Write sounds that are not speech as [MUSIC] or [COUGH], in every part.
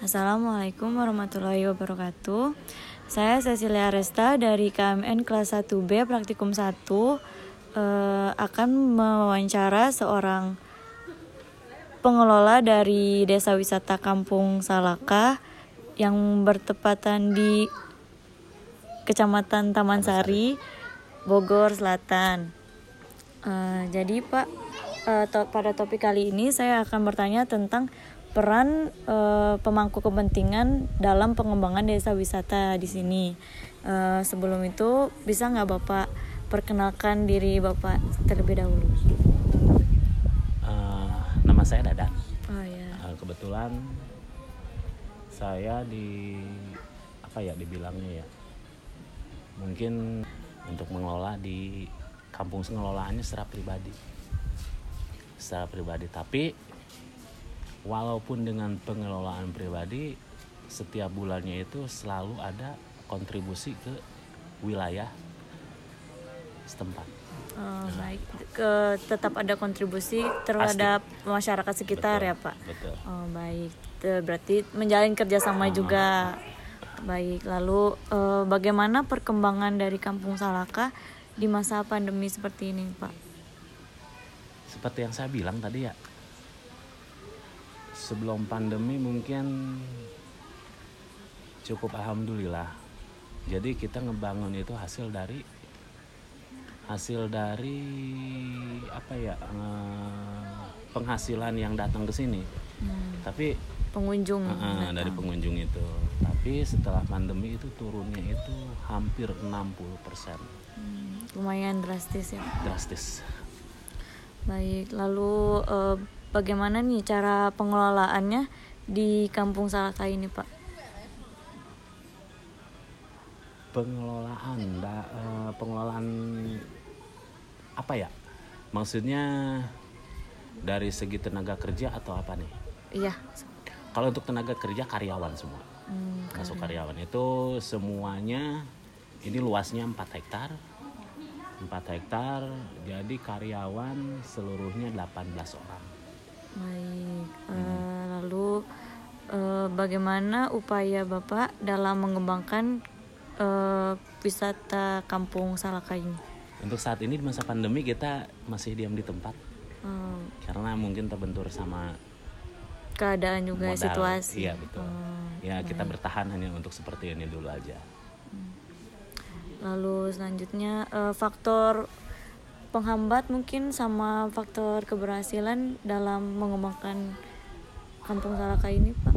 Assalamualaikum warahmatullahi wabarakatuh. Saya Cecilia Resta dari KMN kelas 1B praktikum 1 eh, akan mewawancara seorang pengelola dari Desa Wisata Kampung Salaka yang bertepatan di Kecamatan Taman Sari, Bogor Selatan. Eh, jadi Pak, eh, to- pada topik kali ini saya akan bertanya tentang peran eh, pemangku kepentingan dalam pengembangan desa wisata di sini. Eh, sebelum itu bisa nggak Bapak perkenalkan diri Bapak terlebih dahulu? Eh, nama saya Dadan. Oh ya. Eh, kebetulan saya di apa ya dibilangnya ya mungkin untuk mengelola di kampung pengelolaannya secara pribadi secara pribadi tapi walaupun dengan pengelolaan pribadi setiap bulannya itu selalu ada kontribusi ke wilayah setempat Oh, baik. Ke tetap ada kontribusi terhadap masyarakat sekitar Betul, ya Pak. betul Oh baik, berarti menjalin kerjasama juga. Baik, lalu eh, bagaimana perkembangan dari Kampung Salaka di masa pandemi seperti ini, Pak? seperti yang saya bilang tadi ya sebelum pandemi mungkin cukup alhamdulillah. Jadi kita ngebangun itu hasil dari hasil dari apa ya eh, penghasilan yang datang ke sini. Hmm, tapi pengunjung. Datang. dari pengunjung itu. Tapi setelah pandemi itu turunnya itu hampir 60% Hmm, lumayan drastis ya. drastis. Baik, lalu eh, bagaimana nih cara pengelolaannya di Kampung Salaka ini, Pak? pengelolaan da- eh, pengelolaan apa ya? Maksudnya dari segi tenaga kerja atau apa nih? Iya. kalau untuk tenaga kerja karyawan semua. Hmm, masuk karyawan. itu semuanya ini luasnya 4 hektar. 4 hektar jadi karyawan seluruhnya 18 orang Baik, eh, lalu eh, bagaimana upaya Bapak dalam mengembangkan eh, wisata Kampung Salaka ini? untuk saat ini di masa pandemi kita masih diam di tempat. Eh, karena mungkin terbentur sama keadaan juga modal. situasi. iya betul. Oh, ya kita bertahan hanya untuk seperti ini dulu aja. Lalu selanjutnya faktor penghambat mungkin sama faktor keberhasilan dalam mengembangkan Kampung Salaka ini, Pak.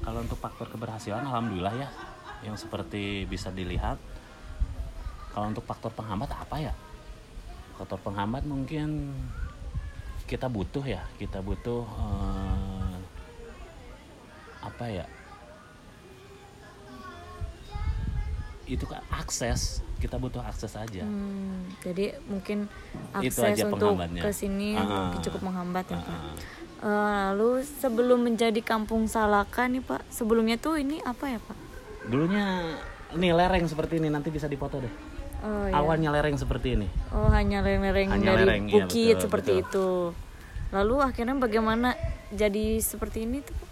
Kalau untuk faktor keberhasilan, alhamdulillah ya, yang seperti bisa dilihat. Kalau untuk faktor penghambat apa ya? Faktor penghambat mungkin kita butuh ya, kita butuh eh, apa ya? Itu kan akses, kita butuh akses aja. Hmm, jadi mungkin Itu akses aja untuk ke sini Ah. mungkin cukup menghambat ya, Pak. Ah. Eh, lalu sebelum menjadi Kampung Salaka nih, Pak, sebelumnya tuh ini apa ya, Pak? Dulunya nih lereng seperti ini nanti bisa dipoto deh. Oh, iya. Awalnya lereng seperti ini. Oh, hanya lereng-lereng Hanya dari lereng, iya, bukit betul, seperti betul. itu. Lalu akhirnya bagaimana jadi seperti ini tuh? Pak?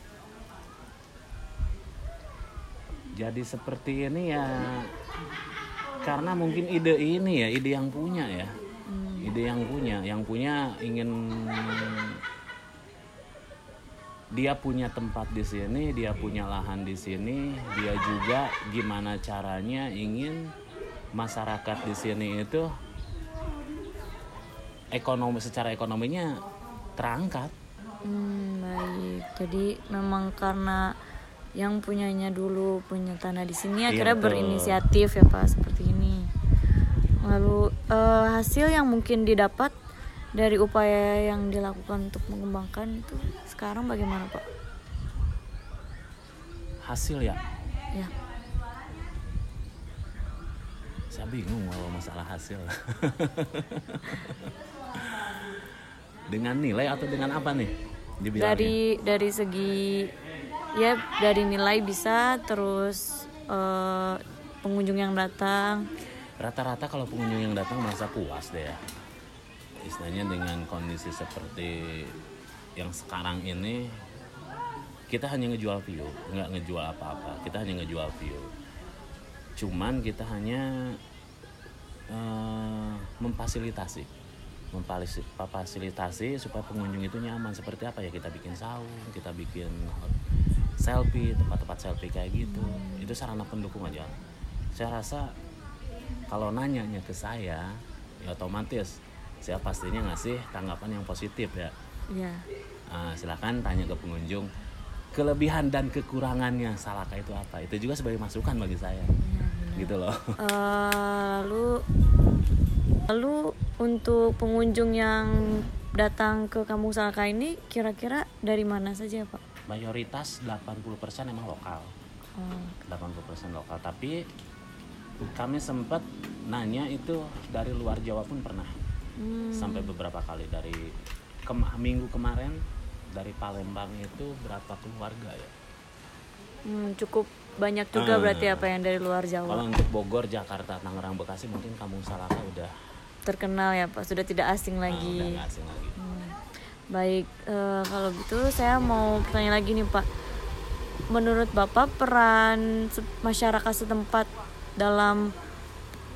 Jadi seperti ini ya. Karena mungkin ide ini ya ide yang punya ya. Ide yang punya yang punya ingin dia punya tempat di sini dia punya lahan di sini dia juga gimana caranya ingin masyarakat di sini itu ekonomi secara ekonominya terangkat. Hmm, baik. Jadi memang karena yang punyanya dulu punya tanah di sini Iya, akhirnya betul. berinisiatif ya Pak seperti ini. Lalu eh, hasil yang mungkin didapat dari upaya yang dilakukan untuk mengembangkan itu sekarang bagaimana Pak? hasil ya Ya. saya bingung kalau masalah hasil [LAUGHS] dengan nilai atau dengan apa nih dibilangnya Dari dari segi ya dari nilai bisa terus eh, pengunjung yang datang. Rata-rata kalau pengunjung yang datang merasa puas deh ya. Istilahnya dengan kondisi seperti yang sekarang ini kita hanya ngejual view nggak ngejual apa-apa. Kita hanya ngejual view. Cuman kita hanya uh, memfasilitasi. Memfasilitasi supaya pengunjung itu nyaman. Seperti apa ya kita bikin saung kita bikin selfie tempat-tempat selfie kayak gitu. Itu sarana pendukung aja. Saya rasa kalau nanyanya ke saya ya otomatis saya pastinya ngasih tanggapan yang positif ya. Iya. uh, silahkan tanya ke pengunjung kelebihan dan kekurangannya Salaka itu apa? Itu juga sebagai masukan bagi saya. Iya, gitu loh. Uh, lalu lalu untuk pengunjung yang datang ke Kampung Salaka ini kira-kira dari mana saja pak? Mayoritas 80% emang lokal. Oh, 80% lokal. Tapi kami sempat nanya itu dari luar Jawa pun pernah. Hmm, sampai beberapa kali. Dari kema- minggu kemarin dari Palembang itu berapa keluarga ya? Hmm, cukup banyak juga Ah. berarti apa yang dari luar kalau Jawa untuk Bogor Jakarta Tangerang Bekasi mungkin Kampung Salaka udah terkenal ya pak. Sudah tidak asing ah, lagi. udah nggak asing lagi. Hmm. Baik, eh, kalau gitu saya mau tanya lagi nih Pak. Menurut Bapak peran masyarakat setempat dalam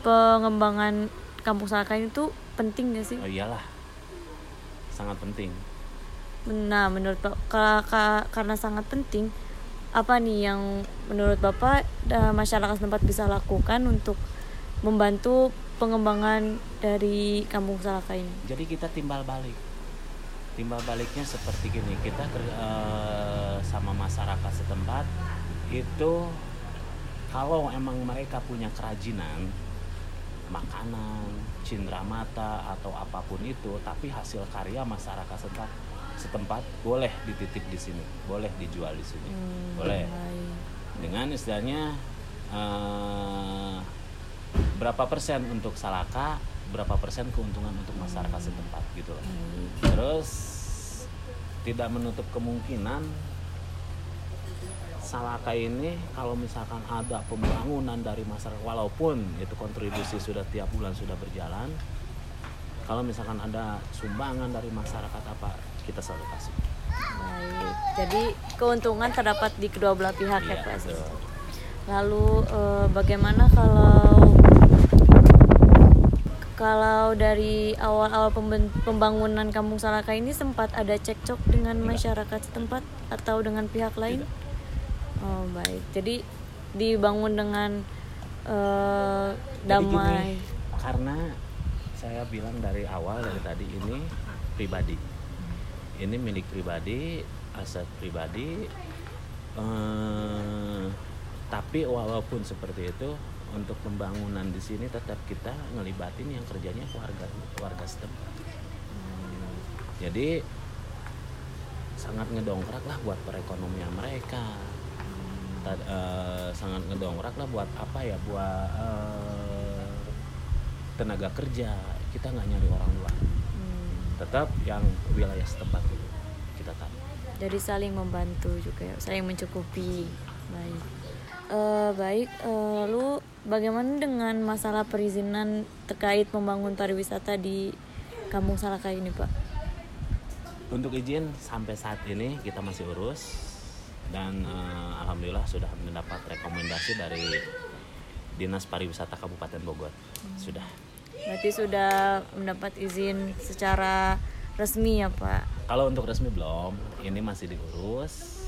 pengembangan kampung Salaka ini tuh penting gak sih? oh iyalah sangat penting Nah, menurut Pak ka- ka- karena sangat penting, apa nih yang menurut Bapak masyarakat setempat bisa lakukan untuk membantu pengembangan dari kampung Salaka ini? jadi kita timbal balik timbal baliknya seperti gini kita eh, sama masyarakat setempat itu kalau emang mereka punya kerajinan makanan cindera mata atau apa pun itu tapi hasil karya masyarakat setempat setempat boleh dititip di sini boleh dijual di sini Hmm, boleh. dengan istilahnya berapa persen untuk salaka berapa persen keuntungan untuk masyarakat setempat gitu loh Baik. terus tidak menutup kemungkinan Salaka ini kalau misalkan ada pembangunan dari masyarakat walaupun itu kontribusi sudah tiap bulan sudah berjalan kalau misalkan ada sumbangan dari masyarakat apa kita selalu kasih Baik, jadi keuntungan terdapat di kedua belah pihak ya Iya, Pak. Lalu eh, bagaimana kalau kalau dari awal-awal pembangunan Kampung Salaka ini sempat ada cekcok dengan Tidak. masyarakat setempat atau dengan pihak lain? Tidak. Oh baik, jadi dibangun dengan Jadi damai. gini, karena saya bilang dari awal dari tadi ini pribadi ini milik pribadi aset pribadi eh, tapi walaupun seperti itu untuk pembangunan di sini tetap kita ngelibatin yang kerjanya warga warga setempat. Jadi sangat ngedongkrak lah buat perekonomian mereka. Ta- eh, sangat ngedongkrak lah buat apa ya buat eh, tenaga kerja. Kita nggak nyari orang luar. Hmm, tetap yang wilayah setempat itu kita tahu. Jadi saling membantu juga ya, saling mencukupi. Baik. Eh, baik, eh, lalu bagaimana dengan masalah perizinan terkait membangun pariwisata di Kampung Salaka ini, Pak? untuk izin sampai saat ini kita masih urus dan eh, alhamdulillah sudah mendapat rekomendasi dari dinas pariwisata Kabupaten Bogor sudah Berarti sudah mendapat izin secara resmi ya, Pak? kalau untuk resmi belum ini masih diurus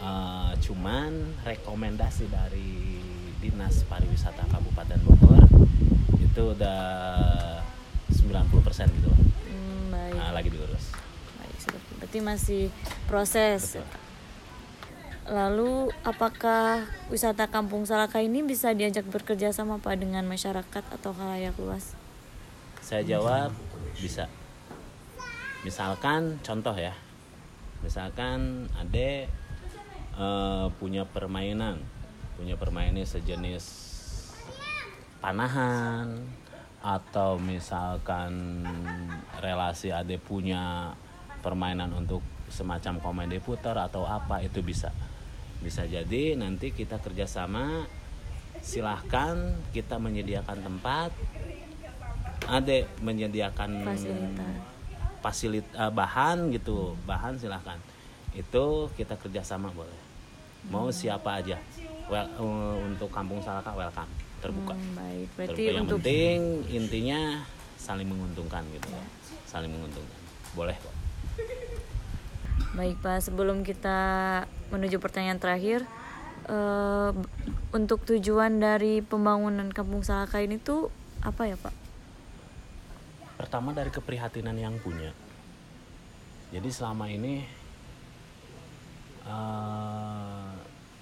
Eh, cuman rekomendasi dari dinas pariwisata Kabupaten Bogor itu udah 90% gitu loh Hmm, baik. Nah, lagi diurus Baik, sudah. Berarti masih proses. Betul. Lalu apakah wisata Kampung Salaka ini bisa diajak bekerja sama Pak dengan masyarakat atau halayak luas? Saya jawab bisa. Misalkan contoh ya, misalkan ade eh, punya permainan, punya permainan sejenis panahan atau misalkan relasi ade punya permainan untuk semacam komedi putar atau apa itu bisa. Bisa jadi nanti kita kerjasama silahkan kita menyediakan tempat ade menyediakan Fasilitas. fasilit eh, bahan gitu bahan silahkan. Itu kita kerjasama boleh mau siapa aja. Well, uh, untuk kampung Salaka welcome. Terbuka. Hmm, baik. Berarti terbuka. Yang untuk penting intinya saling menguntungkan gitu. Ya. Saling menguntungkan. Boleh kok baik Pak, sebelum kita menuju pertanyaan terakhir eh, b- untuk tujuan dari pembangunan Kampung Salaka ini tuh apa ya, Pak? pertama dari keprihatinan yang punya. Jadi selama ini eh,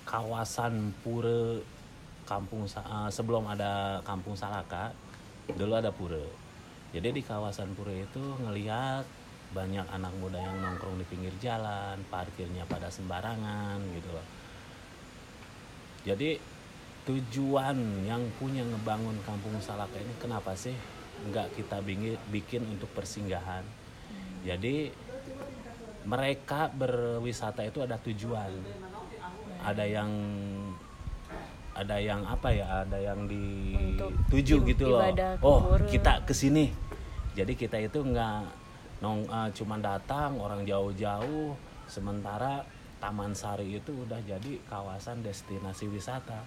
kawasan pura kampung eh, sebelum ada kampung Salaka dulu ada pura. Jadi di kawasan pura itu ngelihat banyak anak muda yang nongkrong di pinggir jalan parkirnya pada sembarangan gitu loh. Jadi tujuan yang punya ngebangun kampung Salaka ini kenapa sih nggak kita bikin untuk persinggahan? Jadi mereka berwisata itu ada tujuan ada yang ada yang apa ya ada yang dituju gitu loh. oh kita ke sini jadi kita itu nggak nong eh, cuman datang orang jauh-jauh sementara Taman Sari itu udah jadi kawasan destinasi wisata.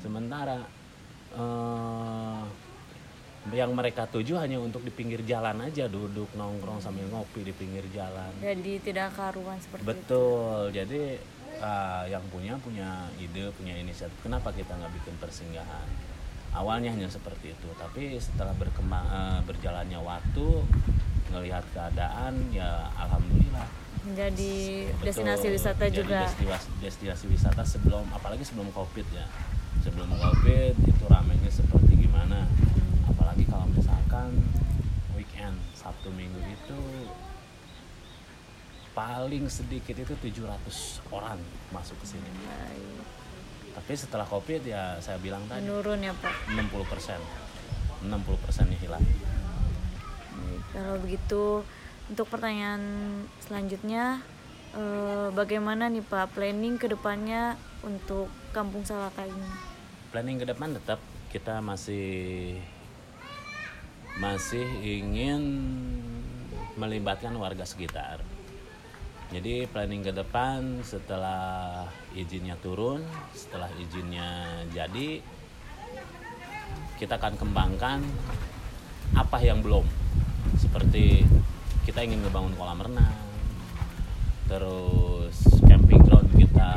Sementara eh, yang mereka tuju hanya untuk di pinggir jalan aja duduk nongkrong sambil ngopi di pinggir jalan. Jadi tidak karuan seperti itu. betul. Jadi ah, yang punya punya ide punya inisiatif. Kenapa kita nggak bikin persinggahan? Awalnya hanya seperti itu. Tapi setelah berkembang eh, berjalannya waktu ngelihat keadaan ya alhamdulillah. Menjadi Betul. destinasi wisata Jadi juga. destinasi, destinasi wisata sebelum apalagi sebelum covid ya. Sebelum covid itu ramenya seperti gimana. Apalagi kalau misalkan weekend sabtu minggu itu paling sedikit itu 700 orang masuk ke sini Baik. tapi setelah covid ya saya bilang tadi Menurun ya, Pak. 60 persen 60 persennya hilang Baik, Kalau begitu untuk pertanyaan selanjutnya eh, bagaimana nih Pak planning ke depannya untuk Kampung Salaka ini? planning ke depan tetap kita masih masih ingin melibatkan warga sekitar. Jadi planning ke depan setelah izinnya turun, setelah izinnya jadi, kita akan kembangkan apa yang belum. Seperti kita ingin ngebangun kolam renang, terus camping ground kita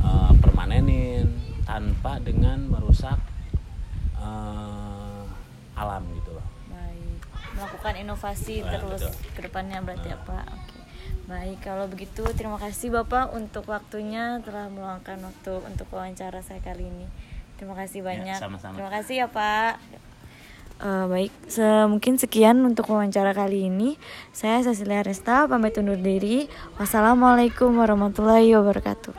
eh, permanenin tanpa dengan merusak eh, alam gitu loh. Baik, melakukan inovasi Ah, terus betul. ke depannya berarti ya Pak. Oke. Baik, kalau begitu terima kasih Bapak untuk waktunya telah meluangkan waktu untuk wawancara saya kali ini. Terima kasih banyak. sama-sama. Terima kasih ya Pak. Eh, baik, se- mungkin sekian untuk wawancara kali ini. Saya Cecilia Resta, pamit undur diri. Wassalamualaikum warahmatullahi wabarakatuh.